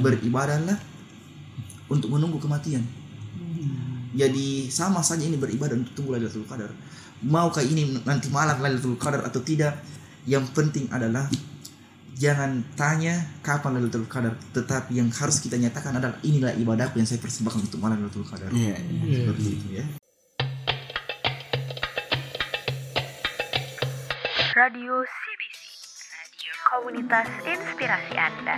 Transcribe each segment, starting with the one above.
beribadahlah untuk menunggu kematian. Jadi sama saja ini beribadah untuk tunggu Lailatul Qadar. Maukah ini nanti malam Lailatul Qadar atau tidak? Yang penting adalah jangan tanya kapan Lailatul Qadar, tetapi yang harus kita nyatakan adalah inilah ibadahku yang saya persembahkan untuk malam Lailatul Qadar. Iya. Seperti itu ya. Radio CBC, radio komunitas inspirasi Anda.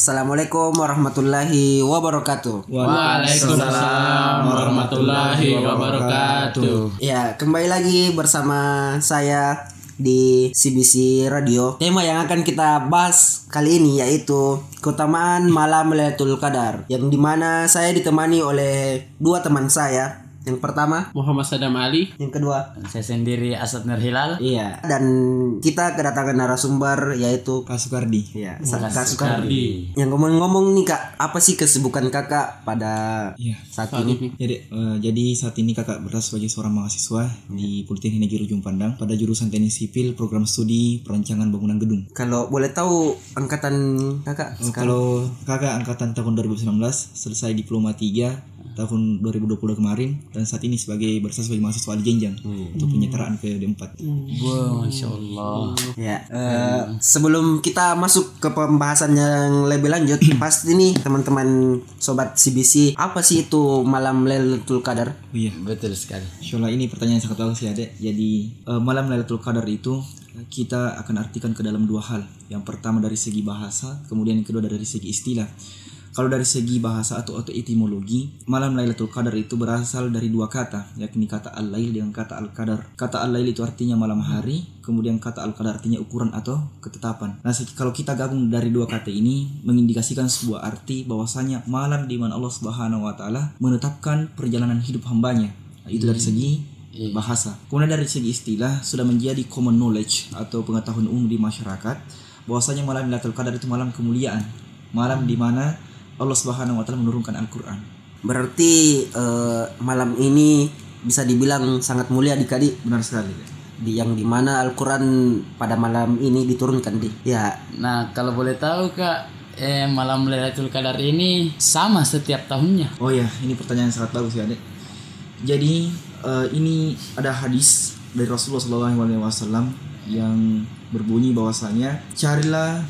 Assalamualaikum warahmatullahi wabarakatuh. Waalaikumsalam warahmatullahi wabarakatuh. Ya, kembali lagi bersama saya di CBC Radio. Tema yang akan kita bahas kali ini yaitu keutamaan malam Lailatul Qadar yang di mana saya ditemani oleh dua teman saya. Yang pertama, Muhammad Sadam Ali. yang kedua, Saya sendiri Asad Nur Hilal. iya. Dan kita kedatangan narasumber yaitu Kak Sukardi. ya Kak. Soekardi. Yang ngomong-ngomong nih Kak, apa sih kesibukan Kakak pada Iya. saat ini? Jadi, eh, jadi saat ini kakak berdas sebagai seorang mahasiswa di Politeknik Negeri Ujung Pandang pada jurusan Teknik Sipil Program Studi Perancangan Bangunan Gedung. Kalau boleh tahu angkatan Kakak Oh, kalau kakak angkatan tahun 2019 selesai diploma 3 tahun 2020 kemarin dan saat ini sebagai berstatus sebagai mahasiswa di Jenjang untuk penyetaraan ke D4. Wah, masya Allah. Ya, eh, sebelum kita masuk ke pembahasan yang lebih lanjut, pasti nih teman-teman sobat CBC, apa sih itu malam Lailatul Qadar? Oh iya, Betul sekali. Insya ini pertanyaan yang sangat bagus ya Dek. Jadi eh, malam Lailatul Qadar itu kita akan artikan ke dalam dua hal. Yang pertama dari segi bahasa, kemudian yang kedua dari segi istilah. Kalau dari segi bahasa atau, atau etimologi, malam Lailatul Qadar itu berasal dari dua kata, yakni kata al-lail dengan kata al-qadar. Kata al-lail itu artinya malam hari, kemudian kata al-qadar artinya ukuran atau ketetapan. Nah, kalau kita gabung dari dua kata ini mengindikasikan sebuah arti bahwasanya malam di mana Allah Subhanahu wa taala menetapkan perjalanan hidup hambanya. Nah, itu dari segi bahasa. Kemudian dari segi istilah sudah menjadi common knowledge atau pengetahuan umum di masyarakat bahwasanya malam Lailatul Qadar itu malam kemuliaan, malam di mana Allah Subhanahu wa taala menurunkan Al-Qur'an. Berarti eh, malam ini bisa dibilang sangat mulia di Kadi Benar sekali. di yang di mana Al-Quran pada malam ini diturunkan di ya Nah, kalau boleh tahu Kak, eh, malam Lailatul Qadar ini sama setiap tahunnya. Oh ya, ini pertanyaan yang sangat bagus ya, Dek. Jadi eh, ini ada hadis dari Rasulullah SAW yang berbunyi bahwasanya carilah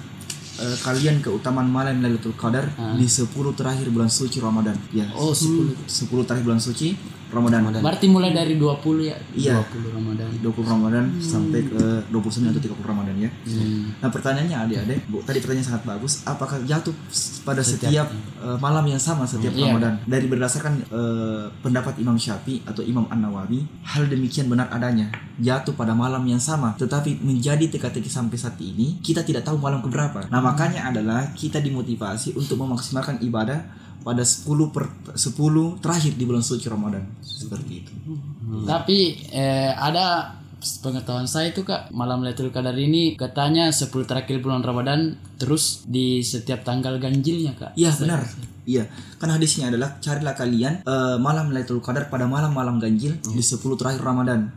eh, kalian keutamaan malam Lailatul Qadar di 10 terakhir bulan suci Ramadan. Ya. Oh, 10. 10 terakhir bulan suci Ramadan. Berarti mulai dari 20 ya? Iya. 20 Ramadan. 20 Ramadan sampai ke 29 atau 30 Ramadan ya. Hmm. Nah pertanyaannya adik-adik, Bu, tadi pertanyaan sangat bagus. Apakah jatuh pada setiap, eh, malam yang sama setiap Iya. Ramadan? Dari berdasarkan eh, pendapat Imam Syafi'i atau Imam An Nawawi, hal demikian benar adanya. Jatuh pada malam yang sama, tetapi menjadi teka-teki sampai saat ini kita tidak tahu malam keberapa. Nah makanya adalah kita dimotivasi untuk memaksimalkan ibadah pada 10 per 10 terakhir di bulan suci Ramadan. Seperti itu. Tapi eh, ada pengetahuan saya itu Kak, malam Lailatul Qadar ini katanya 10 terakhir bulan Ramadan terus di setiap tanggal ganjilnya Kak. Iya benar. Iya, kan hadisnya adalah carilah kalian eh, malam Lailatul Qadar pada malam-malam ganjil di 10 terakhir Ramadan.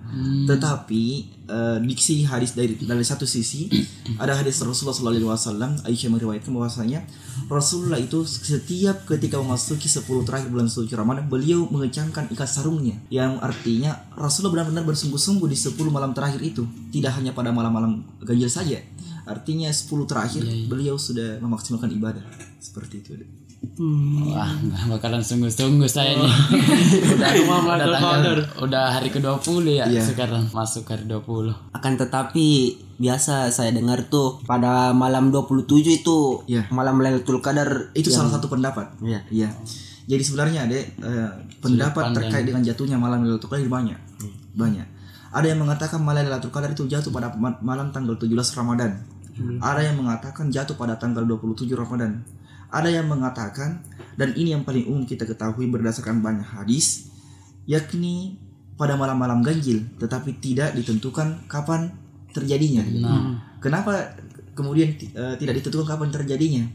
Tetapi eh, diksi hadis dari dari satu sisi ada hadis Rasulullah SAW Aisyah meriwayatkan bahwasanya Rasulullah itu setiap ketika memasuki 10 terakhir bulan suci Ramadan beliau mengecangkan ikat sarungnya. Yang artinya Rasulullah benar-benar bersungguh-sungguh di 10 malam terakhir itu. Tidak hanya pada malam-malam ganjil saja. Artinya 10 terakhir beliau sudah memaksimalkan ibadah. Seperti itu Wah, nggak bakalan sungguh-sungguh saya nih. udah, udah, tanggal, udah hari ke-20 ya Iya. sekarang masuk hari 20. akan tetapi biasa saya dengar tuh pada malam 27 itu Iya. malam Lailatul Qadar itu yang- salah satu pendapat Iya. Iya. Jadi sebenarnya ada eh, pendapat terkait dengan jatuhnya malam Lailatul Qadar banyak. Banyak. Ada yang mengatakan malam Lailatul Qadar itu jatuh pada ma- malam tanggal 17 Ramadan. Ada yang mengatakan jatuh pada tanggal 27 Ramadan. Ada yang mengatakan dan ini yang paling umum kita ketahui berdasarkan banyak hadis yakni pada malam-malam ganjil tetapi tidak ditentukan kapan terjadinya. Kenapa kemudian eh, tidak ditentukan kapan terjadinya?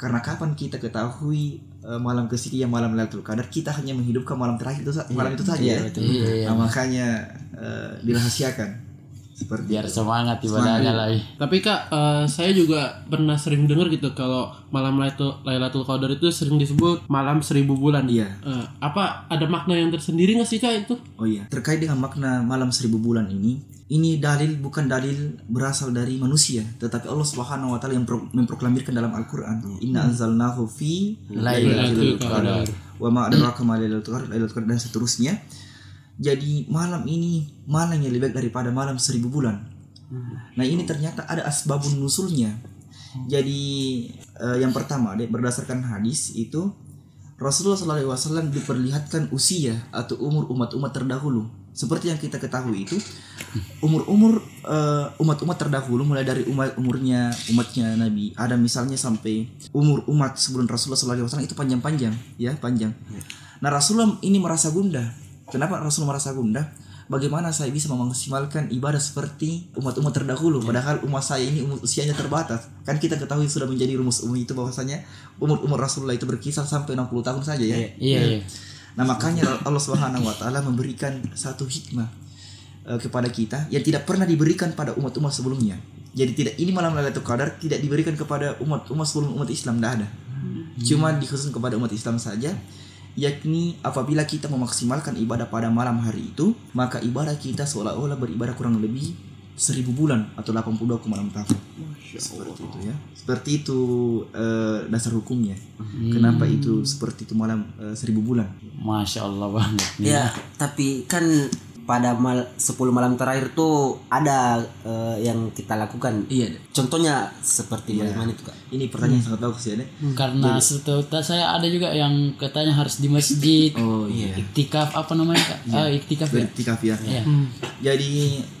Karena kapan kita ketahui eh, malam kesekian malam Lailatul Qadar kita hanya menghidupkan malam terakhir itu malam itu saja. Iya, betul. Iya, iya. Nah, makanya eh, dirahasiakan seperti biar itu. semangat ibadahnya lagi Tapi kak, eh, saya juga pernah sering dengar gitu kalau malam Lailatul, Lailatul Qadar itu sering disebut malam seribu bulan. Iya. Eh, apa ada makna yang tersendiri nggak sih kak itu? Oh iya, terkait dengan makna malam seribu bulan ini, ini dalil bukan dalil berasal dari manusia, tetapi Allah Subhanahu wa taala yang pro- memproklamirkan dalam Al-Qur'an. Inna anzalnahu fi Lailatul Qadar. wa ma adraka ma lailatul qadar, lailatul qadar dan seterusnya. Jadi malam ini malam yang lebih baik daripada malam seribu bulan. Nah ini ternyata ada asbabun nusulnya. Jadi eh, yang pertama, berdasarkan hadis itu Rasulullah SAW diperlihatkan usia atau umur umat-umat terdahulu. Seperti yang kita ketahui itu umur-umur eh, umat-umat terdahulu mulai dari umat umurnya umatnya Nabi Adam misalnya sampai umur umat sebelum Rasulullah SAW itu panjang-panjang ya panjang. Nah Rasulullah ini merasa gundah. Kenapa Rasulullah merasa gundah? Bagaimana saya bisa memaksimalkan ibadah seperti umat-umat terdahulu? Padahal umat saya ini umur usianya terbatas. Kan kita ketahui sudah menjadi rumus umum itu bahwasanya Umur-umur Rasulullah itu berkisar sampai 60 tahun saja ya. Iya iya Nah makanya Allah Subhanahu Wa Taala memberikan satu hikmah eh, kepada kita yang tidak pernah diberikan pada umat-umat sebelumnya. Jadi tidak ini malam Lailatul Qadar tidak diberikan kepada umat-umat sebelum umat Islam tidak ada. Cuma dikhususkan kepada umat Islam saja yakni apabila kita memaksimalkan ibadah pada malam hari itu maka ibadah kita seolah-olah beribadah kurang lebih seribu bulan atau 82,6 tahun. Seperti itu ya. Seperti itu eh, dasar hukumnya. Kenapa itu seperti itu malam eh, seribu bulan? Masya Allah banget nih. Ya, tapi kan pada mal 10 malam terakhir tuh ada eh, yang kita lakukan. iya Contohnya seperti bagaimana itu kak? ini pertanyaan yang sangat bagus ya deh karena setahu saya ada juga yang katanya harus di masjid oh iya iktikaf apa namanya kak Ah, iktikaf ya Bertikaf ya. Iya. Jadi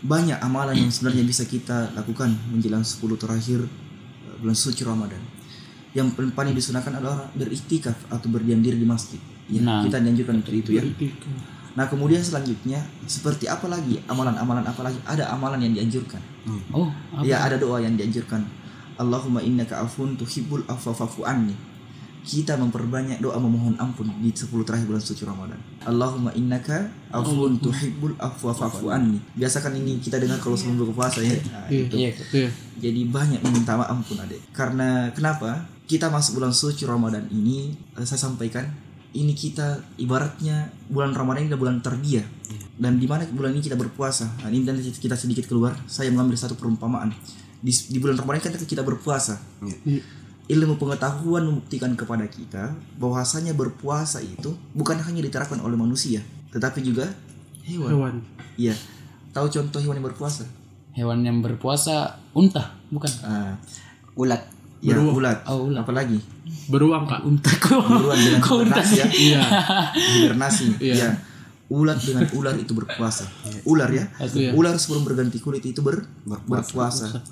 banyak amalan yang sebenarnya bisa kita lakukan menjelang 10 terakhir eh, bulan suci Ramadan. Yang paling paling disunahkan adalah beriktikaf atau berdiam diri di masjid. Ya, Nah. kita dianjurkan untuk itu ya. Nah, kemudian selanjutnya seperti apa lagi? Amalan-amalan apa lagi? Ada amalan yang dianjurkan. oh apa? Ya, ada doa yang dianjurkan. Allahumma innaka afun tuhibbul afwa fa'fu anni. Kita memperbanyak doa memohon ampun di 10 terakhir bulan suci Ramadan. Allahumma innaka afun tuhibbul afwa fa'fu anni. Biasakan ini kita dengar kalau sebelum buka puasa ya. Nah, itu. iya Kak. Iya. Jadi banyak meminta maaf ampun adek. Karena kenapa? Kita masuk bulan suci Ramadan ini eh, saya sampaikan ini kita ibaratnya bulan Ramadan ini adalah bulan terbiah dan di mana bulan ini kita berpuasa. Nah, ini nanti kita sedikit keluar. Saya mengambil satu perumpamaan di, di bulan Ramadan kan kita berpuasa. Ilmu pengetahuan membuktikan kepada kita bahwasanya berpuasa itu bukan hanya diterapkan oleh manusia, tetapi juga hewan. Hewan. Iya. Tahu contoh hewan yang berpuasa? hewan yang berpuasa unta bukan Ah, Ulat. Ya ulat. Oh, ulat. Apalagi? Beruang kak. unta Beruang dengan hibernasi ya. Iya. Hibernasi. Iya. Ya. Ulat dengan ular itu berpuasa. Ular ya. Iya. Ular sebelum berganti kulit itu ber berpuasa.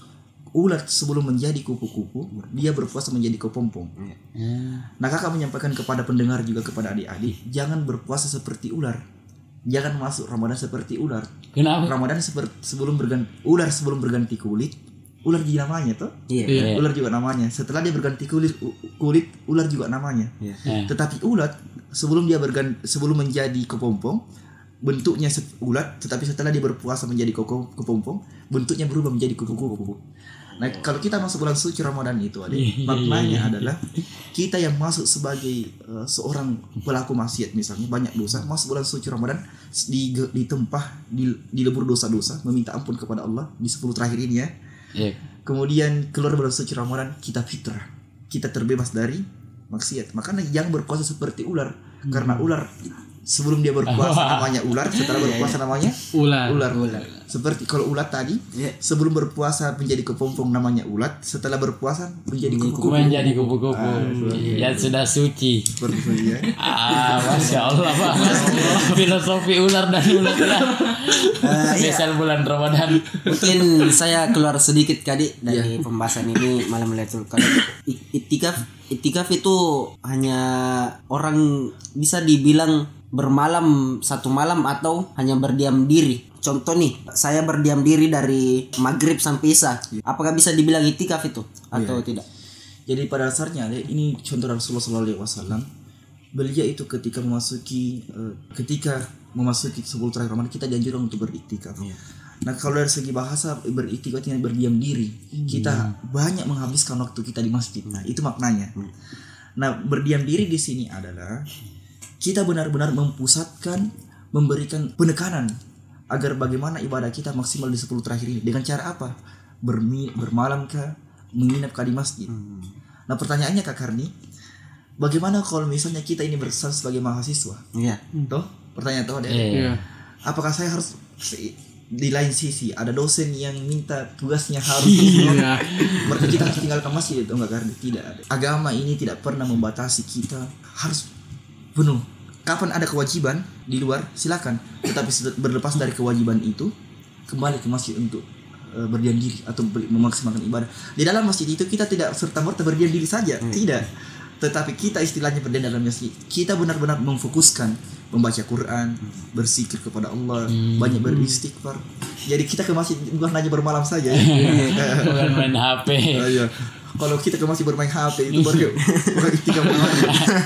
Ular sebelum menjadi kupu-kupu, dia berpuasa menjadi kepompong. Nah, kakak menyampaikan kepada pendengar juga kepada adik-adik, jangan berpuasa seperti ular. Jangan masuk Ramadan seperti ular. kenapa Ramadan seperti sebelum berganti ular sebelum berganti kulit, ular juga namanya tuh. Iya. Iya. Ular juga namanya. Setelah dia berganti kulit kulit ular juga namanya. Iya. Eh. Tetapi ulat sebelum dia berganti sebelum menjadi kepompong bentuknya se- ulat tetapi setelah dia berpuasa menjadi koko- kepompong bentuknya berubah menjadi kupu-kupu. Nah, kalau kita masuk bulan suci Ramadan itu ada Iya, iya, maknanya adalah kita yang masuk sebagai eh, seorang pelaku maksiat misalnya banyak dosa masuk bulan suci Ramadan di ditempah di, dilebur dosa-dosa meminta ampun kepada Allah di 10 terakhir ini ya. Kemudian keluar bulan suci Ramadan kita fitrah. Kita terbebas dari maksiat. Makanya jangan berpuasa seperti ular. Karena ular sebelum dia berpuasa namanya ular, setelah berpuasa namanya Ular. ular. Seperti kalau ulat tadi Iya. sebelum berpuasa menjadi kepompong namanya ulat, setelah berpuasa menjadi kuku. menjadi kupu-kupu yang sudah suci Seperti itu ya. ah masya Allah banget filosofi ular dan ular ya spesial bulan Ramadan Mungkin saya keluar sedikit kali dari pembahasan ini malam Lailatul Qadar. I- Itikaf itikaf itu hanya orang bisa dibilang bermalam satu malam atau hanya berdiam diri. Contoh nih, saya berdiam diri dari maghrib sampai isya. Apakah bisa dibilang itikaf itu atau tidak? Jadi pada dasarnya Dek, ini contoh Rasulullah Sallallahu Alaihi Wasallam. Beliau itu ketika memasuki eh, ketika memasuki 10 terakhir Ramadan kita dianjurkan untuk beriktikaf. Nah kalau dari segi bahasa beriktikat dengan berdiam diri, kita banyak menghabiskan waktu kita di masjid. Nah itu maknanya. Nah berdiam diri di sini adalah kita benar-benar mempusatkan, memberikan penekanan agar bagaimana ibadah kita maksimal di 10 terakhir ini. Dengan cara apa? Bermi, bermalam kah? Menginap kah di masjid? Nah pertanyaannya Kak Karni, bagaimana kalau misalnya kita ini berstatus sebagai mahasiswa? Iya. Toh, pertanyaan toh ada. Iya. Iya. Apakah saya harus di lain sisi ada dosen yang minta tugasnya harus Iya. berarti kita harus tinggalkan masjid itu enggak karena tidak ada agama ini tidak pernah membatasi kita harus penuh. Kapan ada kewajiban di luar silakan. Tetapi berlepas dari kewajiban itu kembali ke masjid untuk eh, berdiam diri atau ber- memaksimalkan ibadah. Di dalam masjid itu kita tidak serta merta berdiam diri saja tidak. Tetapi kita istilahnya berdiam dalam masjid. Kita benar-benar memfokuskan membaca Quran berzikir kepada Allah banyak beristighfar. Jadi kita ke masjid bukan hanya bermalam saja. Ya. Bukan main HP. Ah, iya. Kalau kita ke masjid bermain HP itu baru bukan istiqam banget.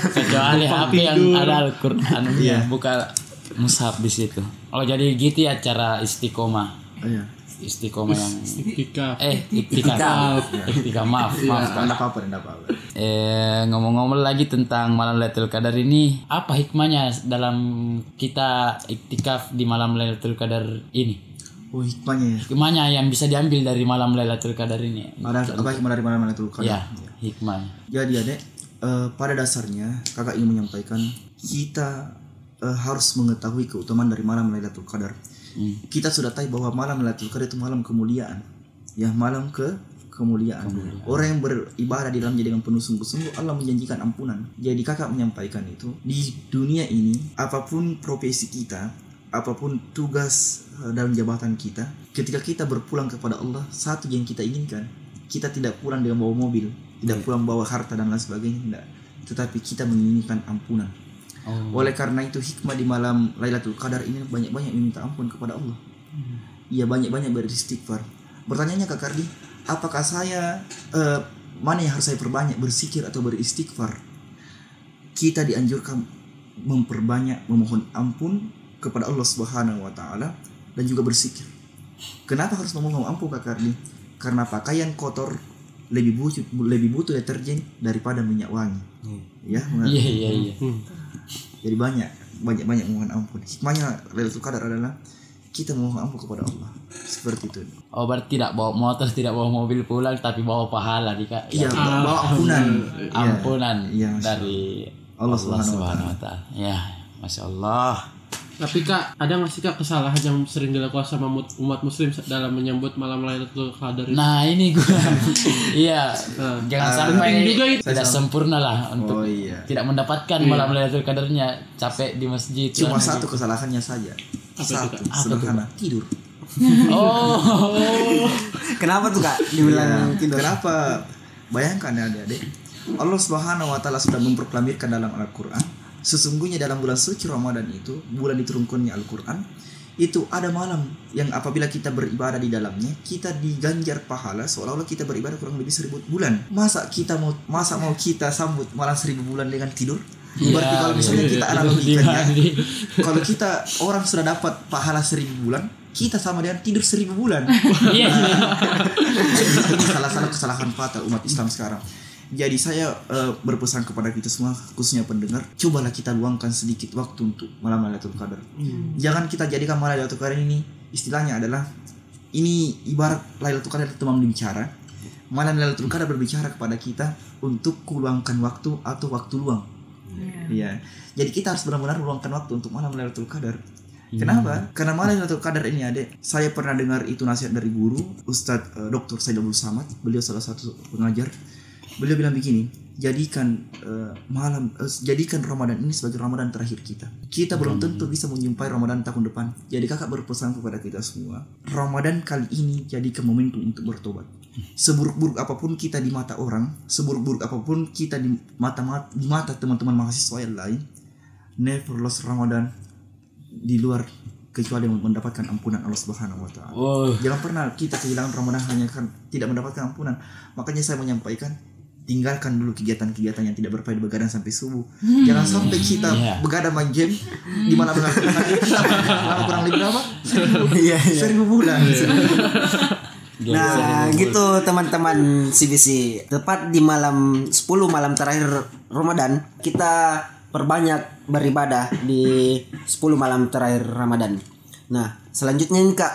Kecuali HP yang ada Al-Qur'an Iya. buka mushaf di situ. Oh jadi gitu ya cara istiqomah. Oh, iya. Istiqomah yang Iktikaf. eh iktikaf. Iktikaf maaf, maaf. Kak. Enggak apa-apa, enggak apa-apa. Eh ngomong-ngomong lagi tentang malam Lailatul Qadar ini, apa hikmahnya dalam kita iktikaf di malam Lailatul Qadar ini? Oh, hikmahnya ya. Hikmahnya yang bisa diambil dari malam Lailatul Qadar ini? Ada apa hikmah dari mana mana tuh Ya, hikmah. Jadi adek, eh, pada dasarnya kakak ingin menyampaikan kita eh, harus mengetahui keutamaan dari malam Lailatul Qadar. Kita sudah tahu bahwa malam Lailatul Qadar itu malam kemuliaan. Ya, malam ke kemuliaan. Orang yang beribadah di dalamnya dengan penuh sungguh-sungguh Allah menjanjikan ampunan. Jadi kakak menyampaikan itu di dunia ini apa pun profesi kita, apa pun tugas eh, dalam jabatan kita, ketika kita berpulang kepada Allah, satu yang kita inginkan, kita tidak pulang dengan bawa mobil, tidak pulang bawa harta dan lain sebagainya, tidak. Tetapi kita menginginkan ampunan. Oleh karena itu hikmah di malam Lailatul Qadar ini banyak-banyak minta ampun kepada Allah. Iya banyak-banyak beristighfar. Bertanyanya Kak Kardi, apakah saya eh, mana yang harus saya perbanyak berzikir atau beristighfar? Kita dianjurkan memperbanyak memohon ampun kepada Allah Subhanahu wa taala dan juga berzikir. Kenapa harus memohon ampun Kak Kardi? Karena pakaian kotor lebih butuh lebih butuh deterjen daripada minyak wangi. Ya, mengerti? Iya, iya, iya. Jadi banyak banyak banyak mohon ampun. Hikmahnya Lailatul Qadar adalah kita mohon ampun kepada Allah. Seperti itu. Oh berarti tidak bawa motor, tidak bawa mobil pulang, tapi bawa pahala di kak. Iya, bawa ampunan. Iya. Ampunan Masya dari Allah Allah Subhanahu wa Subhanahu wa Ta'ala. Ya, masya Allah. Tapi kak, ada nggak sih kak kesalahan yang sering dilakukan sama umat muslim dalam menyambut malam Lailatul Qadar ini? Nah ini gue, iya, jangan sampai penting juga itu. tidak sempurna lah Oh untuk iya. tidak mendapatkan malam Lailatul Qadarnya capek di masjid. Cuma lah. satu kesalahannya saja. itu, Satu, Kak? sederhana, tidur. Oh, Kenapa tuh kak dibilang Ya, Kenapa? Bayangkan ya adik-adik. Allah Subhanahu wa taala sudah memproklamirkan dalam Al-Qur'an, sesungguhnya dalam bulan suci Ramadan itu, bulan diturunkannya Al-Qur'an, itu ada malam yang apabila kita beribadah di dalamnya, kita diganjar pahala seolah-olah kita beribadah kurang lebih seribu bulan. Masa kita mau masa mau kita sambut malam seribu bulan dengan tidur? Berarti Iya, kalau misalnya iya, kita iya. analogikannya, Di- kalau kita orang sudah dapat pahala seribu bulan, kita sama dengan tidur seribu bulan. iya, iya. Ini salah satu kesalahan fatal umat Islam sekarang. Jadi saya eh, berpesan kepada kita semua khususnya pendengar, cobalah kita luangkan sedikit waktu untuk malam Lailatul Qadar. Jangan kita jadikan malam Lailatul Qadar ini istilahnya adalah ini ibarat Lailatul Qadar itu teman bicara. Malam Lailatul Qadar berbicara kepada kita untuk luangkan waktu atau waktu luang. Iya. Jadi kita harus benar-benar meluangkan waktu untuk malam Lailatul Qadar. Kenapa? Karena malam Lailatul Qadar ini ada. Saya pernah dengar itu nasihat dari guru Ustadz eh, Dr. Said Abdul Samad. Beliau salah satu pengajar. Beliau bilang begini, jadikan eh, malam eh, jadikan Ramadan ini sebagai Ramadan terakhir kita. Kita belum tentu bisa menjumpai Ramadan tahun depan. Jadi kakak berpesan kepada kita semua, Ramadan kali ini jadikan momentum untuk bertobat. Seburuk-buruk apa pun kita di mata orang, seburuk-buruk apa pun kita di mata di mata teman-teman mahasiswa yang lain, never lost Ramadan di luar kecuali mendapatkan ampunan Allah Subhanahu wa taala. Oh, Jangan pernah kita kehilangan Ramadan hanya kan tidak mendapatkan ampunan. Makanya saya menyampaikan tinggalkan dulu kegiatan-kegiatan yang tidak berfaedah begadang sampai subuh. Jangan sampai kita Iya. begadang main game di mana benar lama kurang lebih berapa? Iya, iya. Seribu bulan. Nah, gitu teman-teman CBC. Tepat di malam 10 malam terakhir Ramadan, kita perbanyak beribadah di 10 malam terakhir Ramadan. Nah, selanjutnya nih Kak,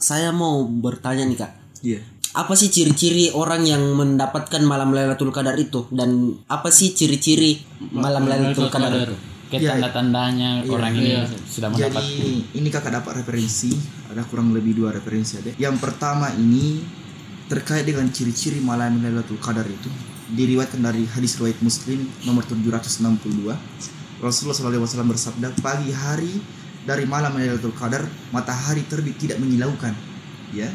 saya mau bertanya nih Kak. Iya. Apa sih ciri-ciri orang yang mendapatkan malam Lailatul Qadar itu dan apa sih ciri-ciri malam Lailatul Qadar itu? Kayak tanda-tandanya orang ini sudah mendapat Jadi ini kakak dapat referensi, ada kurang lebih dua referensi ada. Yang pertama ini terkait dengan ciri-ciri malam Lailatul Qadar itu diriwayatkan dari hadis riwayat Muslim nomor 762. Rasulullah SAW bersabda, pagi hari dari malam Lailatul Qadar matahari terbit tidak menyilaukan, ya.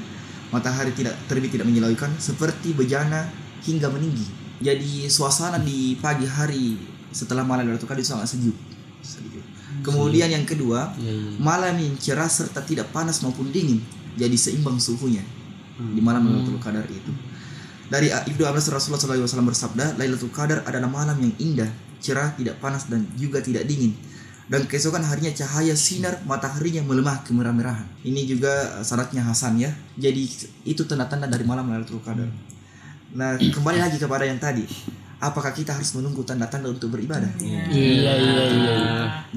Matahari tidak terbit tidak menyilaukan seperti bejana hingga meninggi. Jadi suasana di pagi hari setelah malam Lailatul Qadar itu sangat sejuk. Sejuk. Kemudian yang kedua, Iya, iya. malam yang cerah serta tidak panas maupun dingin jadi seimbang suhunya di malam Lailatul Qadar itu dari Ibnu Abbas Rasulullah SAW bersabda Lailatul Qadar adalah malam yang indah cerah tidak panas dan juga tidak dingin dan keesokan harinya cahaya sinar mataharinya melemah kemerah-merahan ini juga syaratnya Hasan ya jadi itu tanda-tanda dari malam Lailatul Qadar nah kembali lagi kepada yang tadi apakah kita harus menunggu tanda-tanda untuk beribadah Iya iya iya. iya.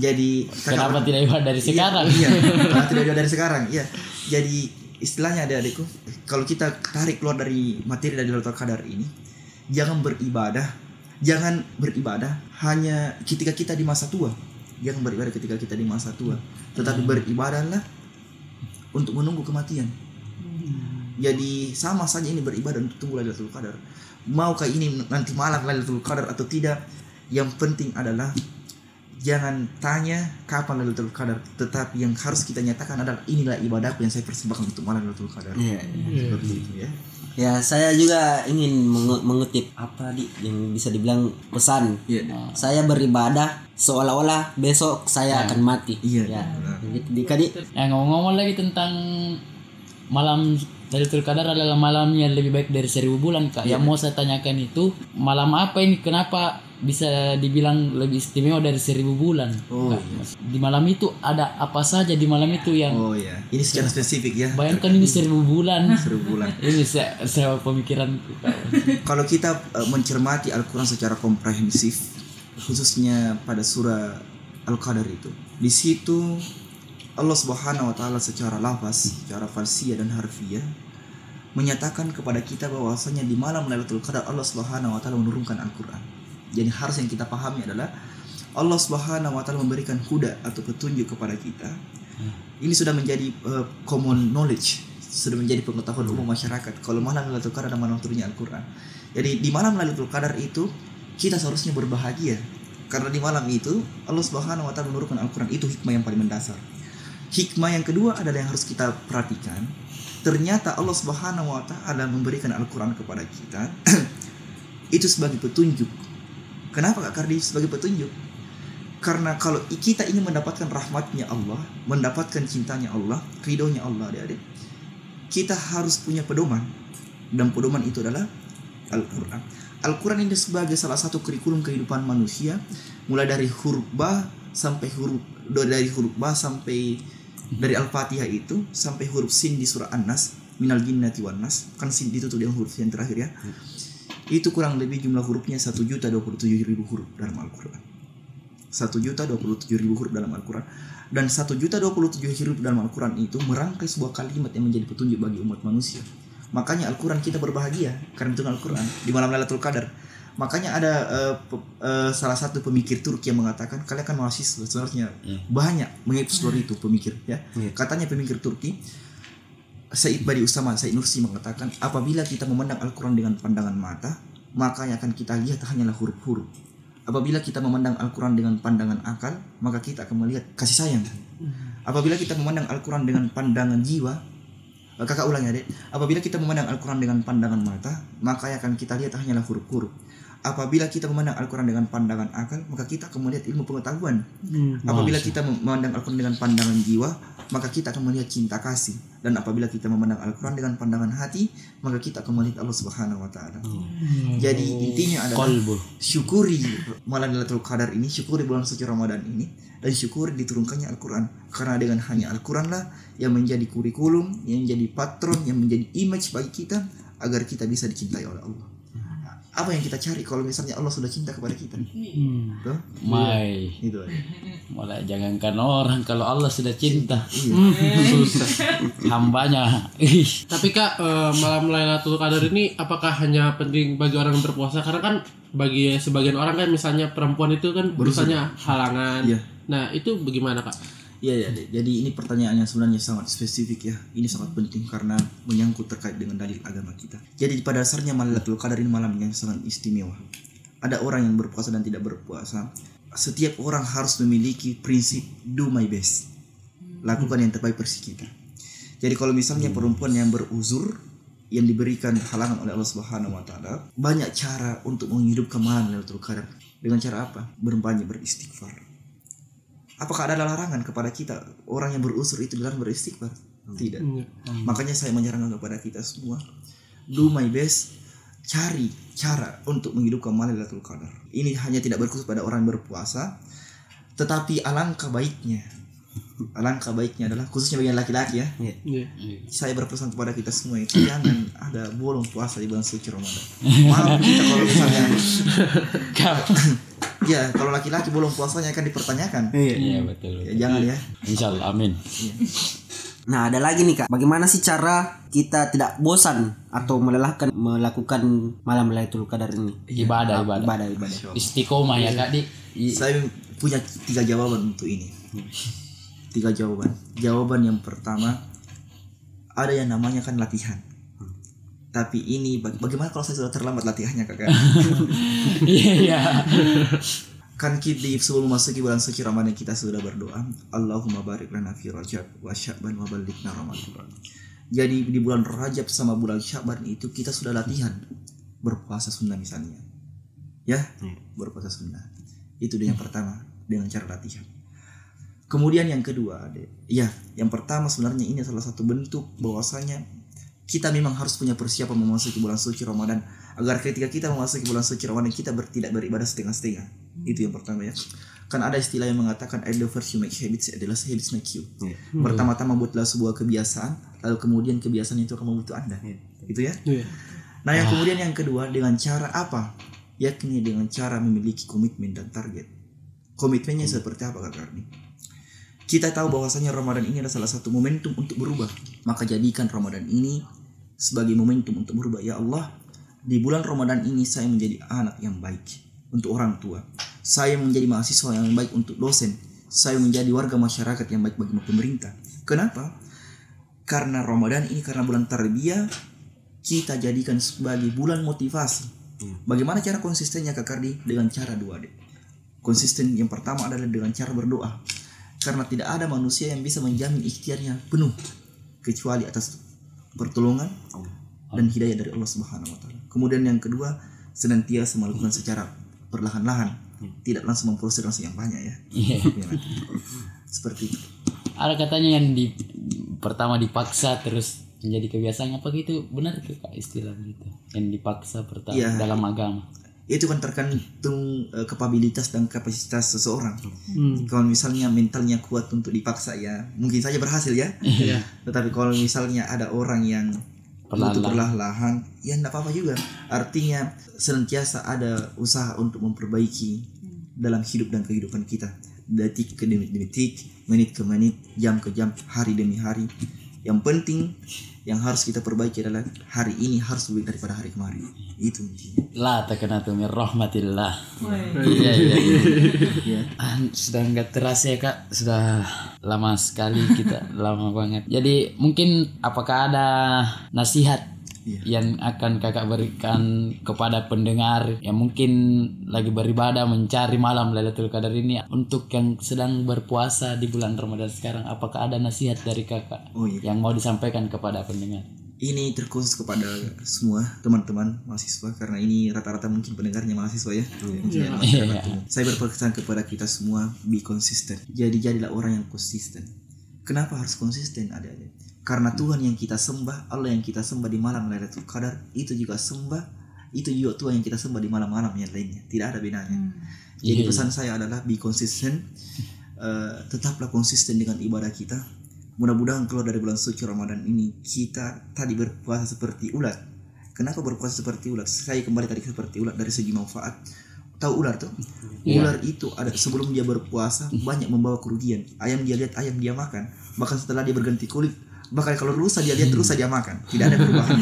jadi kakak Kenapa tidak ibadah dari sekarang? Iya, karena tidak jauh dari sekarang. Iya. Jadi istilahnya adik-adikku, kalau kita tarik keluar dari materi dari Lailatul Qadar ini, jangan beribadah, jangan beribadah hanya ketika kita di masa tua. Jangan beribadah ketika kita di masa tua, tetapi beribadahlah untuk menunggu kematian. Jadi sama saja ini beribadah untuk tunggu Lailatul Qadar. Maukah ini nanti malam Lailatul Qadar atau tidak? Yang penting adalah jangan tanya kapan Lailatul Qadar, tetapi yang harus kita nyatakan adalah inilah ibadahku yang saya persembahkan untuk malam Lailatul Qadar. Iya. Seperti itu ya. Ya, saya juga ingin mengu- mengutip apa di yang bisa dibilang pesan. Iya. Saya beribadah seolah-olah besok saya akan mati. Iya. Ya, gitu di kadi. Ya ngomong-ngomong lagi tentang malam Lailatul Qadar adalah malam yang lebih baik dari seribu bulan kak. Yang mau saya tanyakan itu malam apa ini? Kenapa bisa dibilang lebih istimewa dari seribu bulan? Oh, Kak? Di malam itu ada apa saja di malam itu yang Oh ya. Ini secara spesifik ya. bayangkan ini seribu bulan. Seribu bulan. ini saya, saya pemikiranku. Kak. Kalau kita eh, mencermati Al-Quran secara komprehensif, khususnya pada surah Al-Qadar itu, di situ Allah Subhanahu wa taala secara lafaz, secara falsiyah dan harfiah menyatakan kepada kita bahwasanya di malam Lailatul Qadar Allah Subhanahu wa taala menurunkan Al-Qur'an. Jadi harus yang kita pahami adalah Allah Subhanahu wa taala memberikan huda atau petunjuk kepada kita. Ini sudah menjadi eh, common knowledge, sudah menjadi pengetahuan umum masyarakat kalau malam Lailatul Qadar adalah malam turunnya Al-Qur'an. Jadi di malam Lailatul Qadar itu kita seharusnya berbahagia karena di malam itu Allah Subhanahu wa taala menurunkan Al-Qur'an itu hikmah yang paling mendasar. Hikmah yang kedua adalah yang harus kita perhatikan. Ternyata Allah Subhanahu wa taala memberikan Al-Qur'an kepada kita itu sebagai petunjuk. Kenapa Kak Kardi sebagai petunjuk? Karena kalau kita ingin mendapatkan rahmatnya Allah, mendapatkan cintanya Allah, ridhonya Allah adik-adik, kita harus punya pedoman. Dan pedoman itu adalah Al-Quran. Al-Quran ini sebagai salah satu kurikulum kehidupan manusia, mulai dari huruf ba sampai huruf dari huruf ba sampai dari Al-Fatihah itu sampai huruf sin di surah An-Nas, minal jinnati wan nas. Kan sin ditutup dengan huruf yang terakhir ya. Itu kurang lebih jumlah hurufnya 1 juta 27 ribu huruf dalam Al-Quran. 1 juta 27 ribu huruf dalam Al-Quran. Dan 1 juta 27 huruf dalam Al-Quran itu merangkai sebuah kalimat yang menjadi petunjuk bagi umat manusia. Makanya Al-Quran kita berbahagia karena itu Al-Quran di malam Lailatul Qadar. Makanya ada pe- eh, salah satu pemikir Turki yang mengatakan kalian kan mahasiswa sebenarnya banyak mengeksplor itu pemikir ya. Katanya pemikir Turki Said Badi Usama, Said Nursi mengatakan apabila kita memandang Al-Quran dengan pandangan mata, maka yang akan kita lihat hanyalah huruf-huruf. Apabila kita memandang Al-Quran dengan pandangan akal, maka kita akan melihat kasih sayang. Apabila kita memandang Al-Quran dengan pandangan jiwa, kakak ulangi adek. Apabila kita memandang Al-Quran dengan pandangan mata, maka yang akan kita lihat hanyalah huruf-huruf. Apabila kita memandang Al-Quran dengan pandangan akal, maka kita akan melihat ilmu pengetahuan. Hmm. Apabila kita memandang Al-Quran dengan pandangan jiwa, maka kita akan melihat cinta kasih. Dan apabila kita memandang Al-Quran dengan pandangan hati, maka kita akan melihat Allah Subhanahu wa taala. Jadi intinya adalah Kolbu. syukuri malam Lailatul Qadar ini, syukuri bulan suci Ramadan ini dan syukuri diturunkannya Al-Quran. Karena dengan hanya Al-Quran lah yang menjadi kurikulum, yang menjadi patron, yang menjadi image bagi kita agar kita bisa dicintai oleh Allah. Apa yang kita cari kalau misalnya Allah sudah cinta kepada kita? Tuh, Mai. itu aja. Mulai jangankan orang kalau Allah sudah cinta. Iya. Hambanya. Ih. Tapi kak eh, malam Lailatul Qadar ini apakah hanya penting bagi orang yang berpuasa? Karena kan bagi sebagian orang kan misalnya perempuan itu kan misalnya halangan. Iya. Nah itu bagaimana kak? Iya ya, jadi ini pertanyaannya sebenarnya sangat spesifik ya. Ini sangat penting karena menyangkut terkait dengan dalil agama kita. Jadi pada dasarnya Lailatul Qadar ini malam yang sangat istimewa. Ada orang yang berpuasa dan tidak berpuasa. Setiap orang harus memiliki prinsip do my best. Lakukan yang terbaik versi kita. Jadi kalau misalnya perempuan yang beruzur yang diberikan halangan oleh Allah Subhanahu wa taala, banyak cara untuk menghidupkan malam Lailatul Qadar. Dengan cara apa? Berbanyak beristighfar. Apakah ada larangan kepada kita orang yang berusur itu dilarang beristighfar? Tidak. Makanya saya menyarankan kepada kita semua, do my best, cari cara untuk menghidupkan malam Lailatul Qadar. Ini hanya tidak berkhusus pada orang yang berpuasa, tetapi alangkah baiknya, alangkah baiknya adalah khususnya bagi yang laki-laki ya. Iya. Saya berpesan kepada kita semua itu jangan ada bolong puasa di bulan suci Ramadan. Maaf kita kalau misalnya ya kalau laki-laki bolong puasanya akan dipertanyakan. Iya betul. Ya, jangan ya. Insya Allah amin. Nah, ada lagi nih Kak. Bagaimana sih cara kita tidak bosan atau melelahkan melakukan malam Lailatul Qadar ini? Ibadah ibadah. Ibadah, ibadah. Istiqomah ya kak di. I- Saya punya tiga jawaban untuk ini. Tiga jawaban. Jawaban yang pertama ada yang namanya kan latihan. Tapi ini baga- bagaimana kalau saya sudah terlambat latihannya kakak? Iya iya. kan kita sebelum masuki bulan suci Ramadan kita sudah berdoa Allahumma barik lana fi Rajab wa Sya'ban wa balighna Ramadan. Jadi di bulan Rajab sama bulan Sya'ban itu kita sudah latihan berpuasa sunnah misalnya. Ya, berpuasa sunnah. Itu dia yang pertama dengan cara latihan. Kemudian yang kedua, ya, yang pertama sebenarnya ini salah satu bentuk bahwasanya kita memang harus punya persiapan memasuki bulan suci Ramadan agar ketika kita memasuki bulan suci Ramadan kita ber, tidak beribadah setengah-setengah. Itu yang pertama ya. Kan ada istilah yang mengatakan at the first you make habits adalah habits make you. Pertama-tama buatlah sebuah kebiasaan, lalu kemudian kebiasaan itu akan membentuk Anda. Itu ya. Iya. Nah, yang kemudian yang kedua dengan cara apa? Yakni dengan cara memiliki komitmen dan target. Komitmennya seperti apa Kak Karni? Kita tahu bahwasanya Ramadan ini adalah salah satu momentum untuk berubah. Maka jadikan Ramadan ini sebagai momentum untuk berubah. Ya Allah, di bulan Ramadan ini saya menjadi anak yang baik untuk orang tua. Saya menjadi mahasiswa yang baik untuk dosen. Saya menjadi warga masyarakat yang baik bagi pemerintah. Kenapa? Karena Ramadan ini karena bulan tarbiyah kita jadikan sebagai bulan motivasi. Bagaimana cara konsistennya Kak Kardi? Dengan cara dua deh. Konsisten yang pertama adalah dengan cara berdoa. Karena tidak ada manusia yang bisa menjamin ikhtiarnya penuh kecuali atas pertolongan dan hidayah dari Allah Subhanahu wa taala. Kemudian yang kedua, senantiasa melakukan secara perlahan-lahan, tidak langsung memproses langsung yang banyak ya. Iya. Ya, nanti. Seperti itu. Ada katanya yang di pertama dipaksa terus menjadi kebiasaan apa gitu benar tuh kak istilah gitu yang dipaksa pertama Iya. dalam agama Itu kan tergantung eh, kapabilitas dan kapasitas seseorang. Hmm. Kalau misalnya mentalnya kuat untuk dipaksa ya, mungkin saja berhasil ya. Iya. Tetapi kalau misalnya ada orang yang butuh perlahan-lahan, ya enggak apa-apa juga. Artinya senantiasa ada usaha untuk memperbaiki dalam hidup dan kehidupan kita. Detik ke detik, menit ke menit, jam ke jam, hari demi hari. Yang penting yang harus kita perbaiki adalah hari ini harus lebih daripada hari kemarin. Itu intinya. la takanatu min rahmatillah iya iya iya Ya. Ah, sudah nggak terasa ya kak sudah lama sekali kita lama banget jadi mungkin apakah ada nasihat Iya. yang akan kakak berikan kepada pendengar yang mungkin lagi beribadah mencari malam Lailatul Qadar ini untuk yang sedang berpuasa di bulan Ramadan sekarang apakah ada nasihat dari kakak Oh iya. yang mau disampaikan kepada pendengar ini terkhusus kepada semua teman-teman mahasiswa karena ini rata-rata mungkin pendengarnya mahasiswa ya. Mungkin ya, masyarakat umum. Saya berpesan kepada kita semua be konsisten. Jadi jadilah orang yang konsisten. Kenapa harus konsisten adik-adik? Karena Tuhan yang kita sembah, Allah yang kita sembah di malam Lailatul Qadar itu juga sembah itu juga Tuhan yang kita sembah di malam-malam yang lainnya. Tidak ada bedanya. Jadi Iya, pesan saya adalah be konsisten. Eh, tetaplah konsisten dengan ibadah kita. Mudah-mudahan keluar dari bulan suci Ramadan ini kita tadi berpuasa seperti ulat. Kenapa berpuasa seperti ulat? Saya kembali tadi seperti ulat dari segi manfaat. Tahu ular tuh? Ular itu ada sebelum dia berpuasa banyak membawa kerugian. Ayam dia lihat ayam dia makan. Bahkan setelah dia berganti kulit, bahkan kalau rusa dia lihat rusa dia makan. Tidak ada perubahan.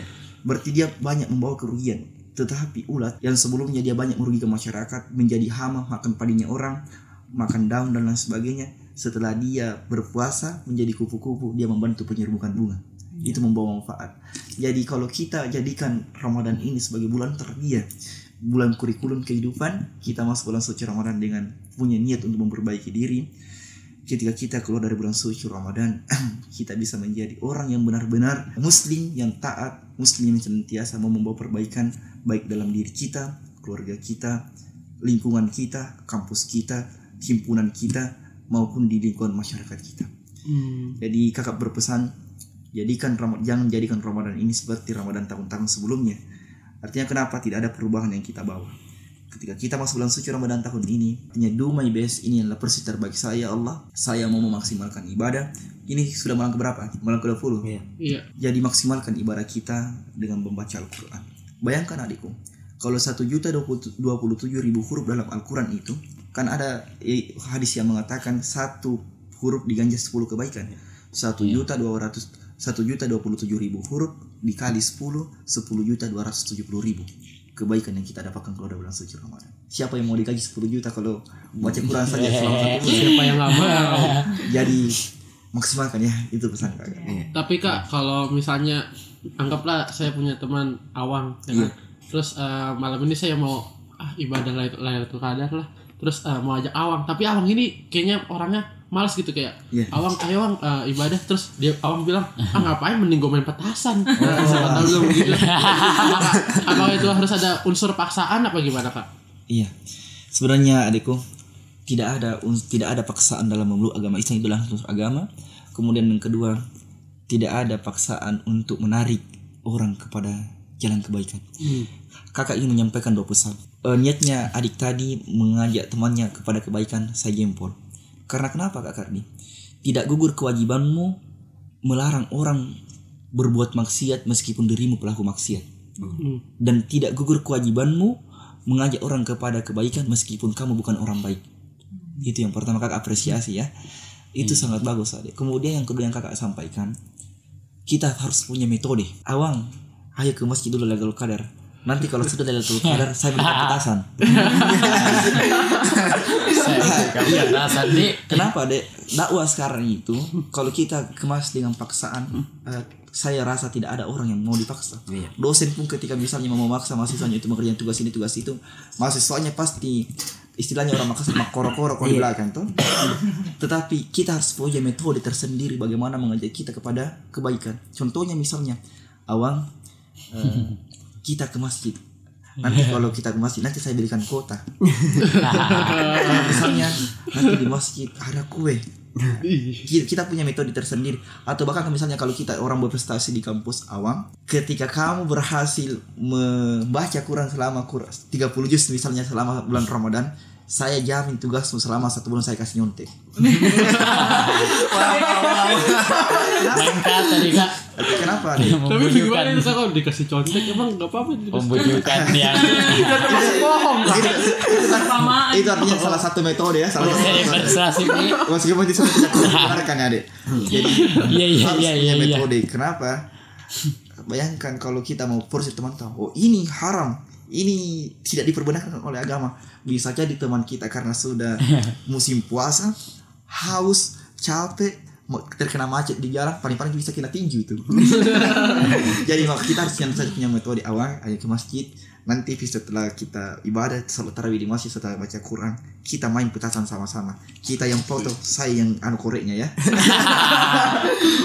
Berarti dia banyak membawa kerugian. Tetapi ulat yang sebelumnya dia banyak merugikan masyarakat, menjadi hama, makan padinya orang, makan daun dan lain sebagainya. Setelah dia berpuasa menjadi kupu-kupu, dia membantu penyerbukan bunga. Itu membawa manfaat. Jadi kalau kita jadikan Ramadan ini sebagai bulan terbiak, bulan kurikulum kehidupan, kita masuk bulan suci Ramadan dengan punya niat untuk memperbaiki diri. Ketika kita keluar dari bulan suci Ramadan, kita bisa menjadi orang yang benar-benar muslim yang taat, muslim yang senantiasa mau membawa perbaikan baik dalam diri kita, keluarga kita, lingkungan kita, kampus kita, himpunan kita maupun di lingkungan masyarakat kita. Hmm. Jadi kakak berpesan jadikan jangan jadikan Ramadan ini seperti Ramadan tahun-tahun sebelumnya. Artinya kenapa tidak ada perubahan yang kita bawa? Ketika kita masuk bulan suci Ramadan tahun ini, artinya do my best ini adalah persi terbaik saya ya Allah. Saya mau memaksimalkan ibadah. Ini sudah malam keberapa? Malam ke-20. Iya. Iya. Jadi maksimalkan ibadah kita dengan membaca Al-Quran. Bayangkan adikku, kalau satu juta dua puluh tujuh ribu huruf dalam Al-Quran itu, kan ada eh, hadis yang mengatakan satu huruf diganja 10 kebaikan. Satu juta dua ratus satu juta dua puluh tujuh ribu huruf dikali 10 10 juta dua ratus tujuh puluh ribu kebaikan yang kita dapatkan kalau dari bulan suci Ramadan. Siapa yang mau digaji 10 juta kalau baca Quran saja selama satu bulan? Siapa yang nggak mau? Jadi maksimalkan ya itu pesan kakak. Tapi kak, kalau misalnya anggaplah saya punya teman awang, ya kan? terus eh, malam ini saya mau ah, ibadah Lailatul Qadar lah, terus eh, mau ajak awang, tapi awang ini kayaknya orangnya malas gitu kayak Iya. awang ayo awang eh, ibadah terus dia awang bilang ah ngapain mending gue main petasan nah, siapa tahu begitu apakah, apakah itu harus ada unsur paksaan apa gimana kak Iya. Sebenarnya adikku tidak ada tidak ada paksaan dalam memeluk agama Islam itu langsung agama. Kemudian yang kedua, tidak ada paksaan untuk menarik orang kepada jalan kebaikan. Kakak ingin menyampaikan dua pesan. Eh, niatnya adik tadi mengajak temannya kepada kebaikan, saya jempol. Karena kenapa Kak Kardi? Tidak gugur kewajibanmu melarang orang berbuat maksiat meskipun dirimu pelaku maksiat Hmm. dan tidak gugur kewajibanmu mengajak orang kepada kebaikan meskipun kamu bukan orang baik. Itu yang pertama kakak apresiasi ya. Itu sangat bagus adik. Kemudian yang kedua yang kakak sampaikan, kita harus punya metode. Awang, ayo ke masjid dulu Lailatul Qadar. Nanti kalau sudah Lailatul Qadar, saya berikan petasan. Saya rasa dek. Kenapa dek? Dakwah sekarang itu kalau kita kemas dengan paksaan, eh, saya rasa tidak ada orang yang mau dipaksa. Dosen pun ketika misalnya mau memaksa mahasiswanya itu mengerjakan tugas ini tugas itu, mahasiswanya pasti istilahnya orang Makassar makoro-koro kalau di belakang tuh. Tetapi kita harus punya metode tersendiri bagaimana mengajak kita kepada kebaikan. Contohnya misalnya, awang eh, kita ke masjid. Nanti kalau kita ke masjid nanti saya berikan kota. Kalau misalnya nanti di masjid ada kue. Kita, kita punya metode tersendiri atau bahkan misalnya kalau kita orang berprestasi di kampus awam ketika kamu berhasil membaca Quran selama Quran 30 juz misalnya selama bulan Ramadan saya jamin tugasmu selama satu bulan saya kasih nyontek Mantap tadi kak. Tapi kenapa nih? tapi gimana itu kalau dikasih contek emang nggak apa-apa yang bohong itu, artinya salah satu metode ya salah satu saya persuasif nih. meskipun itu tidak dibenarkan ya dek jadi Iya iya harus iya punya iya. iya. metode. Kenapa? Bayangkan kalau kita mau force teman tahu oh ini haram ini tidak diperbenarkan oleh agama. Bisa jadi teman kita karena sudah musim puasa haus capek terkena macet di jalan paling-paling bisa kena tinju itu. Jadi kita harus punya metode awal ayo ke masjid nanti setelah kita ibadah salat tarawih di masjid setelah baca Quran kita main petasan sama-sama. Kita yang foto saya yang anu koreknya ya.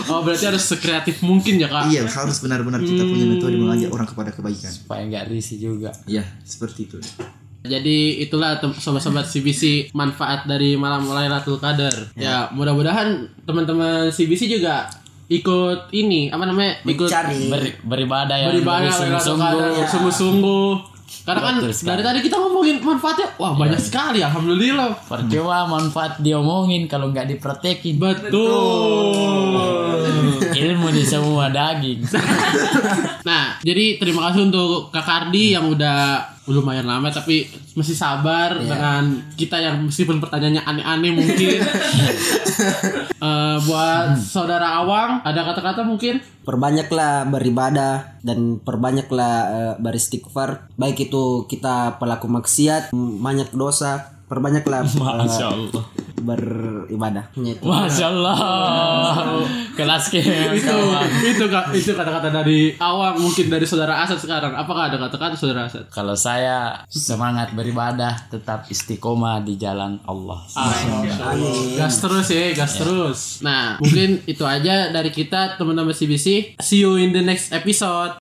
Oh berarti harus sekreatif mungkin ya kak. iya harus benar-benar kita punya metode mengajak orang kepada kebaikan. Supaya nggak risih juga. Iya seperti itu. Jadi itulah sobat-sobat CBC manfaat dari malam Lailatul Qadar. Ya, mudah-mudahan teman-teman CBC juga ikut ini apa namanya? Ikut Mencari Ber- beribadah yang beribadah Lailatul sungguh-sungguh. Sungguh-sungguh. Karena kan Betul sekali. dari tadi kita ngomongin manfaatnya, wah banyak sekali alhamdulillah. Percuma manfaat diomongin kalau nggak dipraktekin. Betul. Ilmu di semua daging. Nah, jadi terima kasih untuk Kak Kardi yang udah lumayan lama tapi masih sabar dengan kita yang meskipun pertanyaannya aneh-aneh mungkin. Eh, buat saudara awang ada kata-kata mungkin perbanyaklah beribadah dan perbanyaklah eh, beristighfar baik itu kita pelaku maksiat banyak dosa perbanyaklah eh, Masya Allah. beribadah Itu. Masya Allah. Kelas ke itu itu itu kata-kata dari awang mungkin dari saudara Asad sekarang. Apakah ada kata-kata saudara Asad? Kalau saya semangat beribadah tetap istiqomah di jalan Allah. Gas terus ya, gas terus. Nah, mungkin itu aja dari kita teman-teman CBC. See you in the next episode.